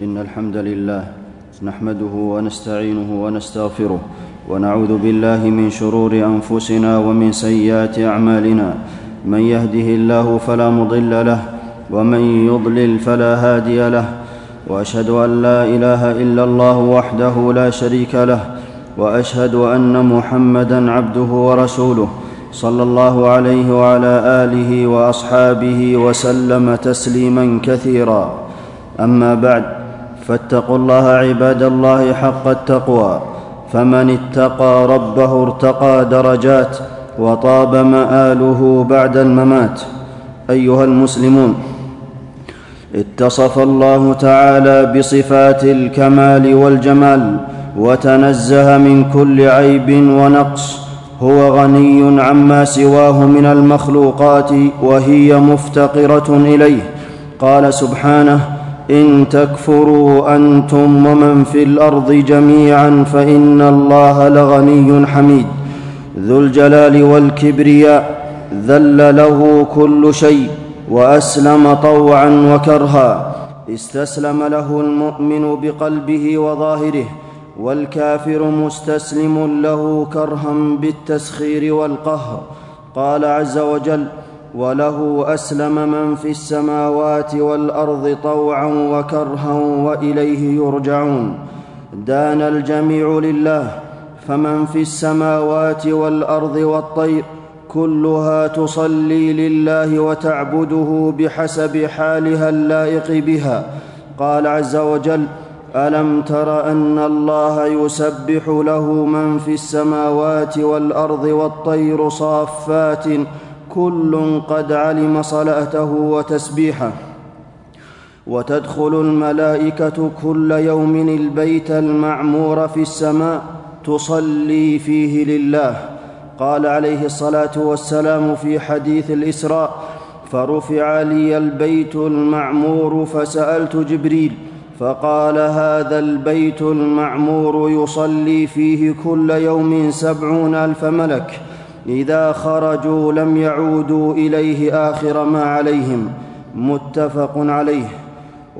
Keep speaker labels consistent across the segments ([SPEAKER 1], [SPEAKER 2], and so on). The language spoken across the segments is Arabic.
[SPEAKER 1] ان الحمد لله نحمده ونستعينه ونستغفره ونعوذ بالله من شرور انفسنا ومن سيئات اعمالنا من يهده الله فلا مضل له ومن يضلل فلا هادي له واشهد ان لا اله الا الله وحده لا شريك له واشهد ان محمدا عبده ورسوله صلى الله عليه وعلى اله واصحابه وسلم تسليما كثيرا اما بعد فاتقوا الله عباد الله حق التقوى فمن اتقى ربه ارتقى درجات وطاب ماله بعد الممات ايها المسلمون اتصف الله تعالى بصفات الكمال والجمال وتنزه من كل عيب ونقص هو غني عما سواه من المخلوقات وهي مفتقره اليه قال سبحانه ان تكفروا انتم ومن في الارض جميعا فان الله لغني حميد ذو الجلال والكبرياء ذل له كل شيء واسلم طوعا وكرها استسلم له المؤمن بقلبه وظاهره والكافر مستسلم له كرها بالتسخير والقهر قال عز وجل وله اسلم من في السماوات والارض طوعا وكرها واليه يرجعون دان الجميع لله فمن في السماوات والارض والطير كلها تصلي لله وتعبده بحسب حالها اللائق بها قال عز وجل الم تر ان الله يسبح له من في السماوات والارض والطير صافات كل قد علم صلاته وتسبيحه وتدخل الملائكه كل يوم البيت المعمور في السماء تصلي فيه لله قال عليه الصلاه والسلام في حديث الاسراء فرفع لي البيت المعمور فسالت جبريل فقال هذا البيت المعمور يصلي فيه كل يوم سبعون الف ملك اذا خرجوا لم يعودوا اليه اخر ما عليهم متفق عليه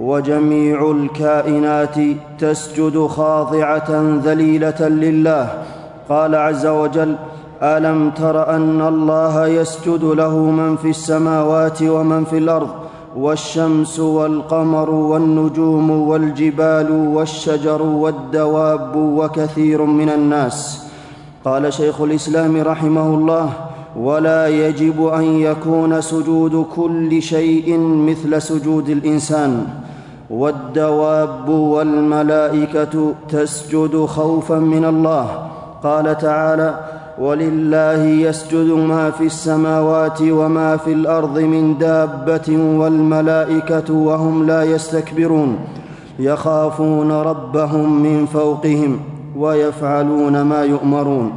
[SPEAKER 1] وجميع الكائنات تسجد خاضعه ذليله لله قال عز وجل الم تر ان الله يسجد له من في السماوات ومن في الارض والشمس والقمر والنجوم والجبال والشجر والدواب وكثير من الناس قال شيخ الاسلام رحمه الله ولا يجب ان يكون سجود كل شيء مثل سجود الانسان والدواب والملائكه تسجد خوفا من الله قال تعالى ولله يسجد ما في السماوات وما في الارض من دابه والملائكه وهم لا يستكبرون يخافون ربهم من فوقهم ويفعلون ما يؤمرون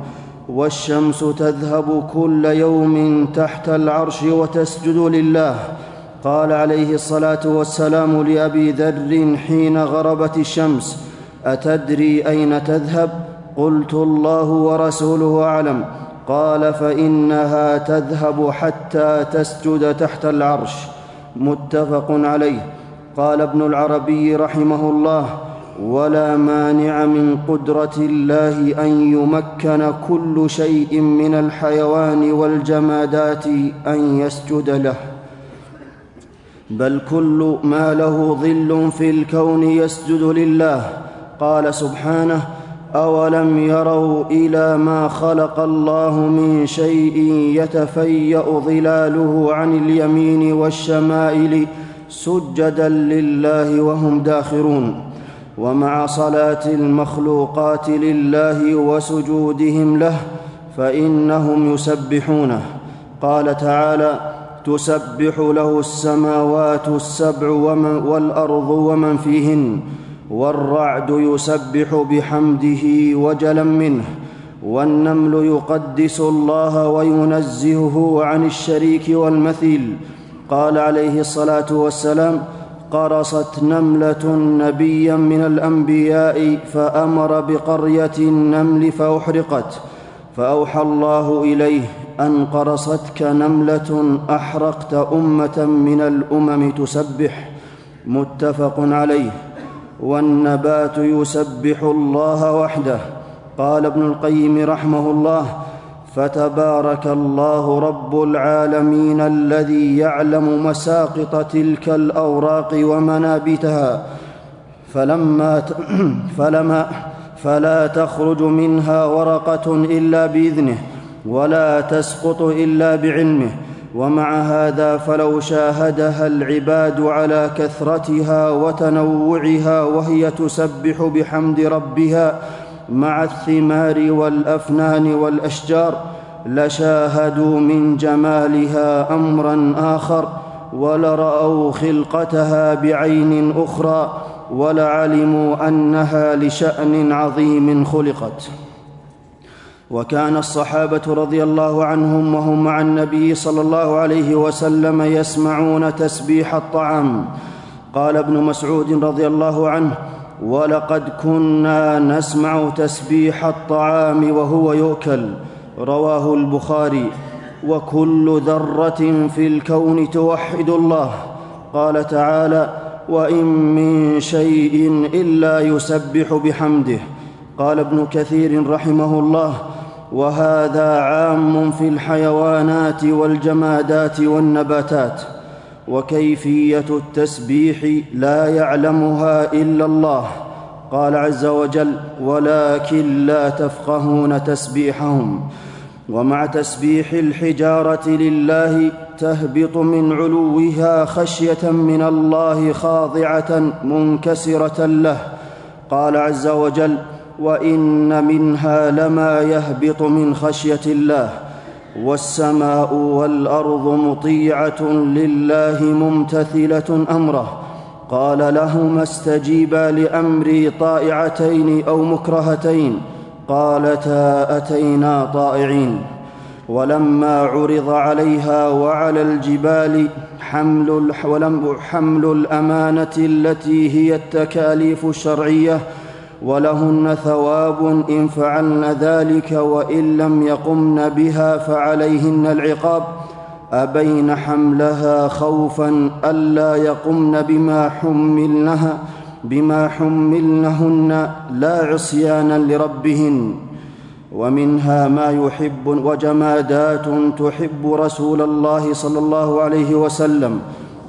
[SPEAKER 1] والشمس تذهب كل يوم تحت العرش وتسجد لله قال عليه الصلاه والسلام لابي ذر حين غربت الشمس اتدري اين تذهب قلت الله ورسوله اعلم قال فانها تذهب حتى تسجد تحت العرش متفق عليه قال ابن العربي رحمه الله ولا مانع من قدره الله ان يمكن كل شيء من الحيوان والجمادات ان يسجد له بل كل ما له ظل في الكون يسجد لله قال سبحانه اولم يروا الى ما خلق الله من شيء يتفيا ظلاله عن اليمين والشمائل سجدا لله وهم داخرون ومع صلاه المخلوقات لله وسجودهم له فانهم يسبحونه قال تعالى تسبح له السماوات السبع ومن والارض ومن فيهن والرعد يسبح بحمده وجلا منه والنمل يقدس الله وينزهه عن الشريك والمثيل قال عليه الصلاه والسلام قرصت نمله نبيا من الانبياء فامر بقريه النمل فاحرقت فاوحى الله اليه ان قرصتك نمله احرقت امه من الامم تسبح متفق عليه والنبات يسبح الله وحده قال ابن القيم رحمه الله فتبارك الله رب العالمين الذي يعلم مساقط تلك الاوراق ومنابتها فلما ت... فلما فلا تخرج منها ورقه الا باذنه ولا تسقط الا بعلمه ومع هذا فلو شاهدها العباد على كثرتها وتنوعها وهي تسبح بحمد ربها مع الثمار والافنان والاشجار لشاهدوا من جمالها امرا اخر ولراوا خلقتها بعين اخرى ولعلموا انها لشان عظيم خلقت وكان الصحابه رضي الله عنهم وهم مع النبي صلى الله عليه وسلم يسمعون تسبيح الطعام قال ابن مسعود رضي الله عنه ولقد كنا نسمع تسبيح الطعام وهو يؤكل رواه البخاري وكل ذره في الكون توحد الله قال تعالى وان من شيء الا يسبح بحمده قال ابن كثير رحمه الله وهذا عام في الحيوانات والجمادات والنباتات وكيفيه التسبيح لا يعلمها الا الله قال عز وجل ولكن لا تفقهون تسبيحهم ومع تسبيح الحجاره لله تهبط من علوها خشيه من الله خاضعه منكسره له قال عز وجل وان منها لما يهبط من خشيه الله والسماء والارض مطيعه لله ممتثله امره قال لهما استجيبا لامري طائعتين او مكرهتين قالتا اتينا طائعين ولما عرض عليها وعلى الجبال حمل, حمل الامانه التي هي التكاليف الشرعيه ولهن ثواب ان فعلن ذلك وان لم يقمن بها فعليهن العقاب ابين حملها خوفا الا يقمن بما حملنها بما حملنهن لا عصيانا لربهن ومنها ما يحب وجمادات تحب رسول الله صلى الله عليه وسلم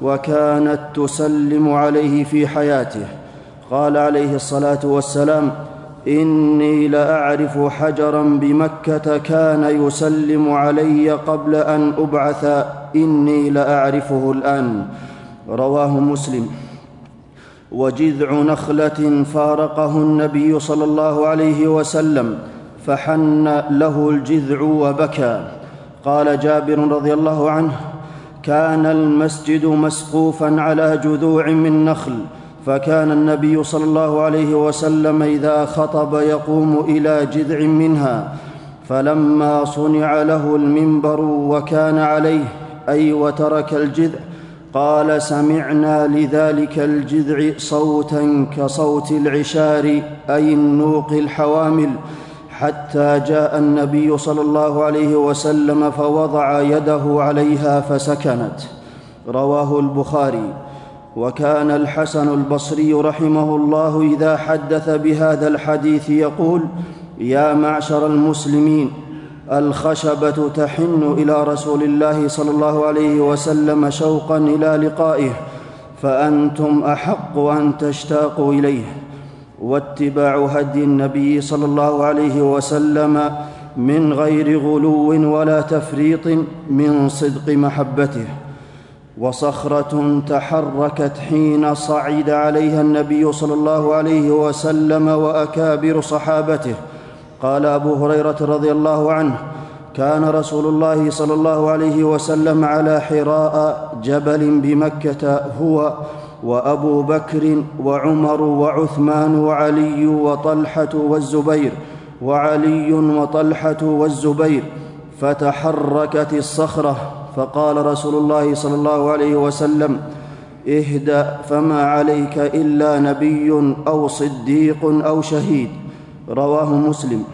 [SPEAKER 1] وكانت تسلم عليه في حياته قال عليه الصلاه والسلام اني لاعرف حجرا بمكه كان يسلم علي قبل ان ابعث اني لاعرفه الان رواه مسلم وجذع نخله فارقه النبي صلى الله عليه وسلم فحن له الجذع وبكى قال جابر رضي الله عنه كان المسجد مسقوفا على جذوع من نخل فكان النبي صلى الله عليه وسلم اذا خطب يقوم الى جذع منها فلما صنع له المنبر وكان عليه اي وترك الجذع قال سمعنا لذلك الجذع صوتا كصوت العشار اي النوق الحوامل حتى جاء النبي صلى الله عليه وسلم فوضع يده عليها فسكنت رواه البخاري وكان الحسن البصري رحمه الله اذا حدث بهذا الحديث يقول يا معشر المسلمين الخشبه تحن الى رسول الله صلى الله عليه وسلم شوقا الى لقائه فانتم احق ان تشتاقوا اليه واتباع هدي النبي صلى الله عليه وسلم من غير غلو ولا تفريط من صدق محبته وصخره تحركت حين صعد عليها النبي صلى الله عليه وسلم واكابر صحابته قال ابو هريره رضي الله عنه كان رسول الله صلى الله عليه وسلم على حراء جبل بمكه هو وابو بكر وعمر وعثمان وعلي وطلحه والزبير وعلي وطلحه والزبير فتحركت الصخره فقال رسول الله صلى الله عليه وسلم اهدا فما عليك الا نبي او صديق او شهيد رواه مسلم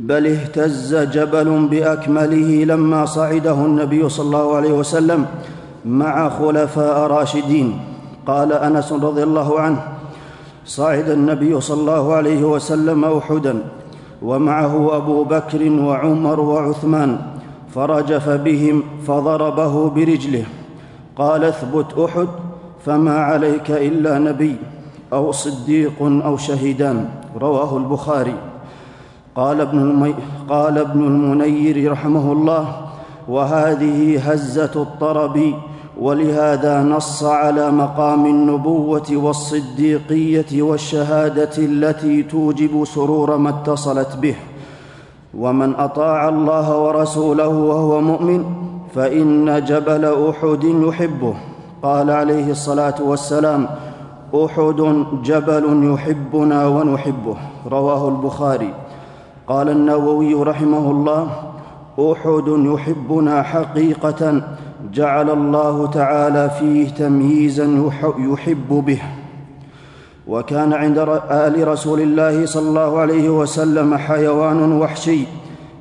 [SPEAKER 1] بل اهتز جبل باكمله لما صعده النبي صلى الله عليه وسلم مع خلفاء راشدين قال انس رضي الله عنه صعد النبي صلى الله عليه وسلم احدا ومعه ابو بكر وعمر وعثمان فرجف بهم فضربه برجله قال اثبت احد فما عليك الا نبي او صديق او شهيدان رواه البخاري قال ابن, المي... قال ابن المنير رحمه الله وهذه هزه الطرب ولهذا نص على مقام النبوه والصديقيه والشهاده التي توجب سرور ما اتصلت به ومن اطاع الله ورسوله وهو مؤمن فان جبل احد يحبه قال عليه الصلاه والسلام احد جبل يحبنا ونحبه رواه البخاري قال النووي رحمه الله احد يحبنا حقيقه جعل الله تعالى فيه تمييزا يحب به وكان عند ال رسول الله صلى الله عليه وسلم حيوان وحشي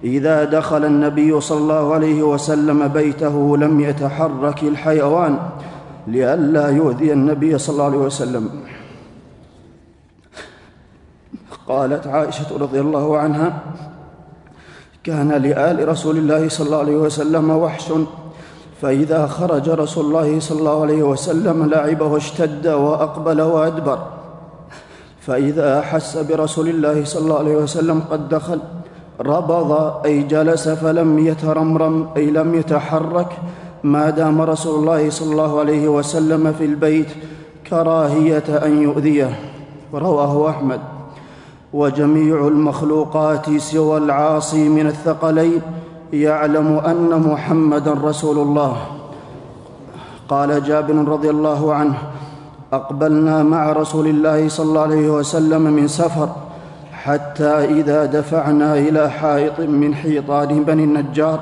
[SPEAKER 1] اذا دخل النبي صلى الله عليه وسلم بيته لم يتحرك الحيوان لئلا يؤذي النبي صلى الله عليه وسلم قالت عائشه رضي الله عنها كان لال رسول الله صلى الله عليه وسلم وحش فاذا خرج رسول الله صلى الله عليه وسلم لعبه اشتد واقبل وادبر فإذا أحس برسول الله صلى الله عليه وسلم قد دخل ربض أي جلس فلم يترمرم أي لم يتحرك ما دام رسول الله صلى الله عليه وسلم في البيت كراهية أن يؤذيه رواه أحمد وجميع المخلوقات سوى العاصي من الثقلين يعلم أن محمدا رسول الله قال جابر رضي الله عنه اقبلنا مع رسول الله صلى الله عليه وسلم من سفر حتى اذا دفعنا الى حائط من حيطان بني النجار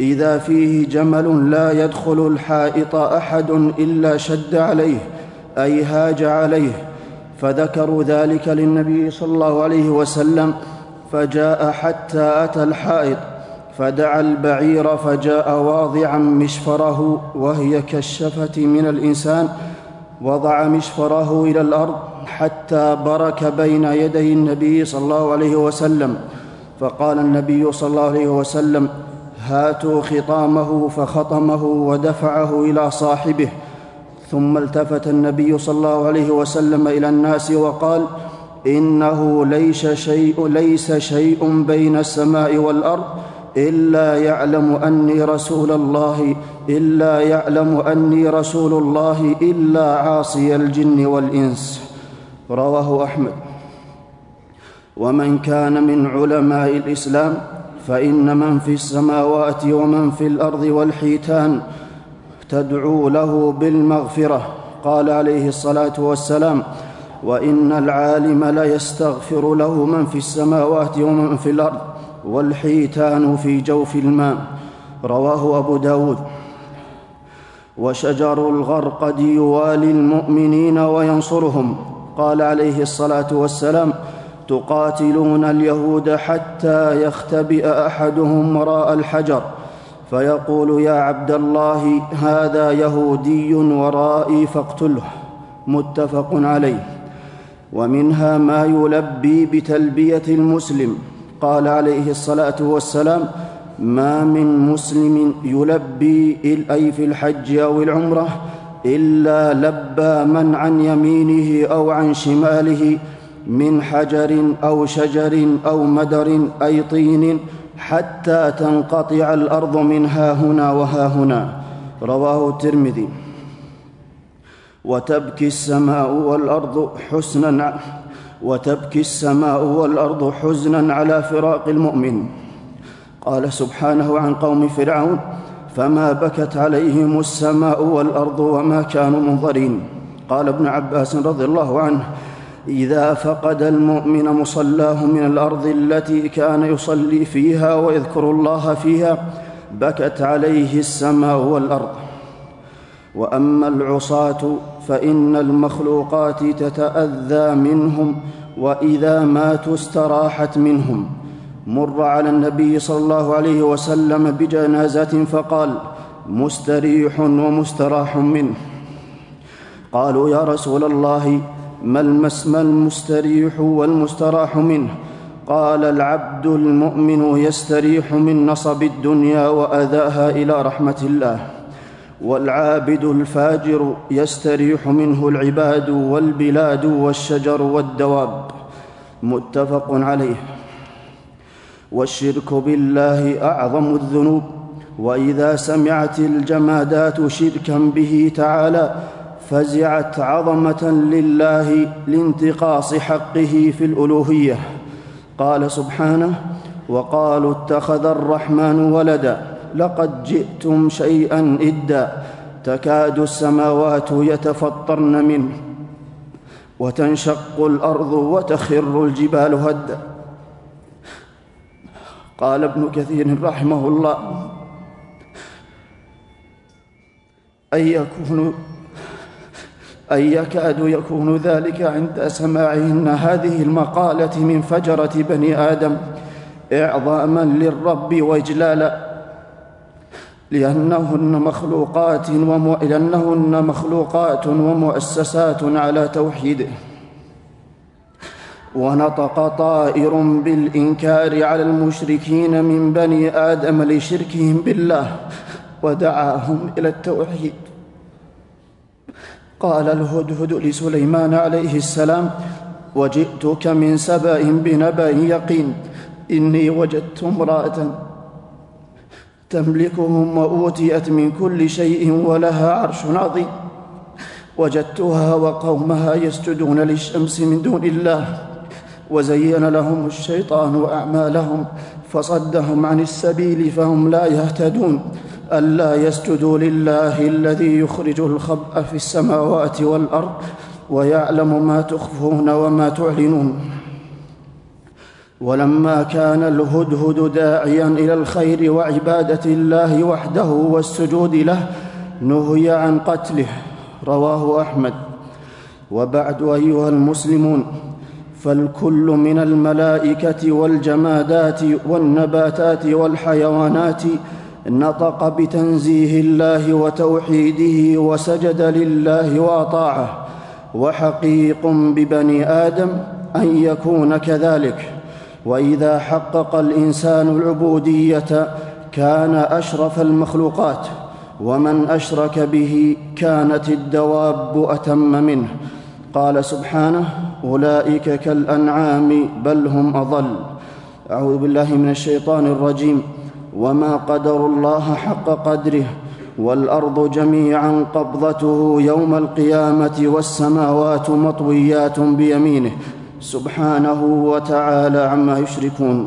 [SPEAKER 1] اذا فيه جمل لا يدخل الحائط احد الا شد عليه اي هاج عليه فذكروا ذلك للنبي صلى الله عليه وسلم فجاء حتى اتى الحائط فدعا البعير فجاء واضعا مشفره وهي كالشفه من الانسان وضع مشفره الى الارض حتى برك بين يدي النبي صلى الله عليه وسلم فقال النبي صلى الله عليه وسلم هاتوا خطامه فخطمه ودفعه الى صاحبه ثم التفت النبي صلى الله عليه وسلم الى الناس وقال انه ليس شيء ليس شيء بين السماء والارض إلا يعلم أني رسول الله إلا يعلم أني رسول الله إلا عاصي الجن والإنس رواه أحمد ومن كان من علماء الإسلام فإن من في السماوات ومن في الأرض والحيتان تدعو له بالمغفرة قال عليه الصلاة والسلام وإن العالم ليستغفر له من في السماوات ومن في الأرض والحيتان في جوف الماء رواه أبو داود وشجر الغرقد يوالي المؤمنين وينصرهم قال عليه الصلاة والسلام تقاتلون اليهود حتى يختبئ أحدهم وراء الحجر فيقول يا عبد الله هذا يهودي ورائي فاقتله متفق عليه ومنها ما يلبي بتلبيه المسلم قال عليه الصلاه والسلام ما من مسلم يلبي اي في الحج او العمره الا لبى من عن يمينه او عن شماله من حجر او شجر او مدر اي طين حتى تنقطع الارض من ها هنا وها هنا رواه الترمذي وتبكي السماء والارض حسنا وتبكي السماء والارض حزنا على فراق المؤمن قال سبحانه عن قوم فرعون فما بكت عليهم السماء والارض وما كانوا منظرين قال ابن عباس رضي الله عنه اذا فقد المؤمن مصلاه من الارض التي كان يصلي فيها ويذكر الله فيها بكت عليه السماء والارض واما العصاه فان المخلوقات تتاذى منهم واذا ماتوا استراحت منهم مر على النبي صلى الله عليه وسلم بجنازه فقال مستريح ومستراح منه قالوا يا رسول الله ما, المسمى ما المستريح والمستراح منه قال العبد المؤمن يستريح من نصب الدنيا واذاها الى رحمه الله والعابد الفاجر يستريح منه العباد والبلاد والشجر والدواب متفق عليه والشرك بالله اعظم الذنوب واذا سمعت الجمادات شركا به تعالى فزعت عظمه لله لانتقاص حقه في الالوهيه قال سبحانه وقالوا اتخذ الرحمن ولدا لقد جئتم شيئا إدا تكاد السماوات يتفطرن منه وتنشق الأرض وتخر الجبال هدا قال ابن كثير رحمه الله أن يكون أن يكاد يكون ذلك عند سماعهن هذه المقالة من فجرة بني آدم إعظاما للرب وإجلالا لأنهن مخلوقات ومو... لأنهن مخلوقات ومؤسسات على توحيده ونطق طائر بالإنكار على المشركين من بني آدم لشركهم بالله ودعاهم إلى التوحيد قال الهدهد لسليمان عليه السلام وجئتك من سبأ بنبأ يقين إني وجدت امرأة تملكهم واوتيت من كل شيء ولها عرش عظيم وجدتها وقومها يسجدون للشمس من دون الله وزين لهم الشيطان اعمالهم فصدهم عن السبيل فهم لا يهتدون الا يسجدوا لله الذي يخرج الخبا في السماوات والارض ويعلم ما تخفون وما تعلنون ولما كان الهدهد داعيا الى الخير وعباده الله وحده والسجود له نهي عن قتله رواه احمد وبعد ايها المسلمون فالكل من الملائكه والجمادات والنباتات والحيوانات نطق بتنزيه الله وتوحيده وسجد لله واطاعه وحقيق ببني ادم ان يكون كذلك واذا حقق الانسان العبوديه كان اشرف المخلوقات ومن اشرك به كانت الدواب اتم منه قال سبحانه اولئك كالانعام بل هم اضل اعوذ بالله من الشيطان الرجيم وما قدر الله حق قدره والارض جميعا قبضته يوم القيامه والسماوات مطويات بيمينه سبحانه وتعالى عما يشركون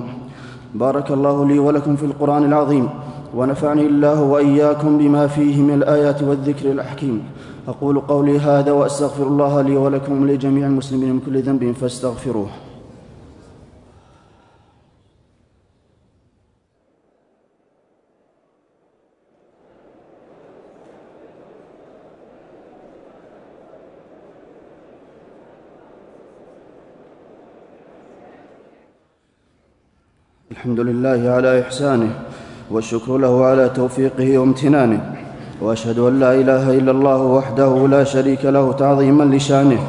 [SPEAKER 1] بارك الله لي ولكم في القران العظيم ونفعني الله واياكم بما فيه من الايات والذكر الحكيم اقول قولي هذا واستغفر الله لي ولكم ولجميع المسلمين من كل ذنب فاستغفروه الحمد لله على إحسانه والشكر له على توفيقه وامتنانه وأشهد أن لا إله إلا الله وحده لا شريك له تعظيما لشانه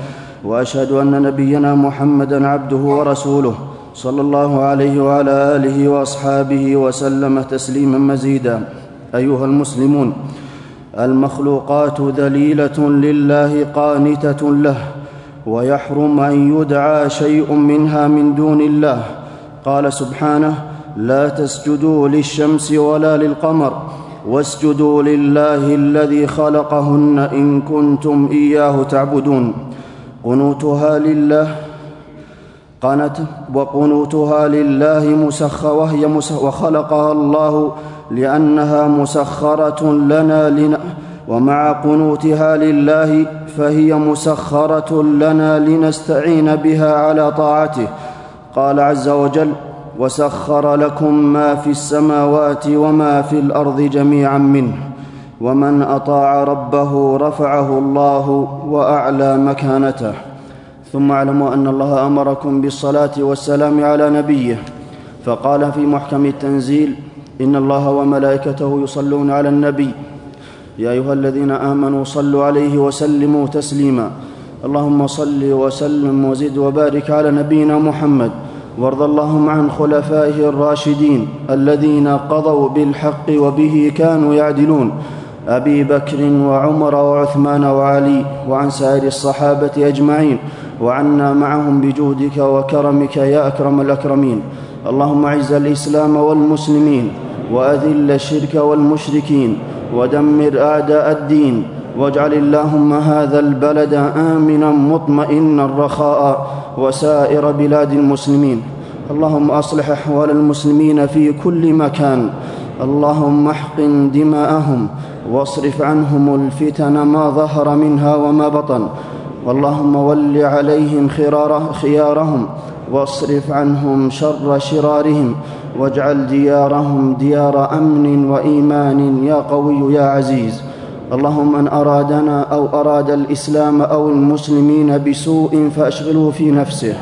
[SPEAKER 1] وأشهد أن نبينا محمدا عبده ورسوله صلى الله عليه وعلى آله وأصحابه وسلم تسليما مزيدا أيها المسلمون المخلوقات ذليلة لله قانتة له ويحرم أن يدعى شيء منها من دون الله قال سبحانه لا تسجدوا للشمس ولا للقمر واسجدوا لله الذي خلقهن ان كنتم اياه تعبدون قنوتها لله قنت وقنوتها لله مسخ وهي مسخ وخلقها الله لأنها مسخرة لنا لنا ومع قنوتها لله فهي مسخرة لنا لنستعين بها على طاعته قال عز وجل وسخر لكم ما في السماوات وما في الارض جميعا منه ومن اطاع ربه رفعه الله واعلى مكانته ثم اعلموا ان الله امركم بالصلاه والسلام على نبيه فقال في محكم التنزيل ان الله وملائكته يصلون على النبي يا ايها الذين امنوا صلوا عليه وسلموا تسليما اللهم صل وسلم وزد وبارك على نبينا محمد وارض اللهم عن خلفائه الراشدين الذين قضوا بالحق وبه كانوا يعدلون ابي بكر وعمر وعثمان وعلي وعن سائر الصحابه اجمعين وعنا معهم بجودك وكرمك يا اكرم الاكرمين اللهم اعز الاسلام والمسلمين واذل الشرك والمشركين ودمر اعداء الدين واجعل اللهم هذا البلد امنا مطمئنا رخاء وسائر بلاد المسلمين اللهم اصلح احوال المسلمين في كل مكان اللهم احقن دماءهم واصرف عنهم الفتن ما ظهر منها وما بطن اللهم ول عليهم خيارهم واصرف عنهم شر شرارهم واجعل ديارهم ديار امن وايمان يا قوي يا عزيز اللهم من ارادنا او اراد الاسلام او المسلمين بسوء فاشغله في نفسه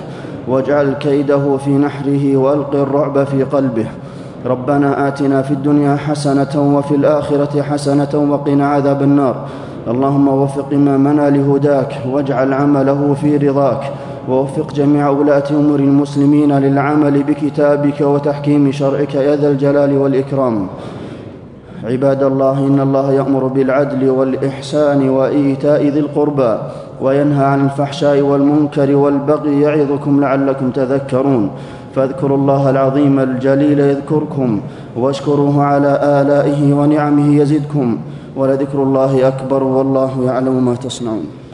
[SPEAKER 1] واجعل كيده في نحره والق الرعب في قلبه ربنا اتنا في الدنيا حسنه وفي الاخره حسنه وقنا عذاب النار اللهم وفق امامنا لهداك واجعل عمله في رضاك ووفق جميع ولاه امور المسلمين للعمل بكتابك وتحكيم شرعك يا ذا الجلال والاكرام عباد الله ان الله يامر بالعدل والاحسان وايتاء ذي القربى وينهى عن الفحشاء والمنكر والبغي يعظكم لعلكم تذكرون فاذكروا الله العظيم الجليل يذكركم واشكروه على الائه ونعمه يزدكم ولذكر الله اكبر والله يعلم ما تصنعون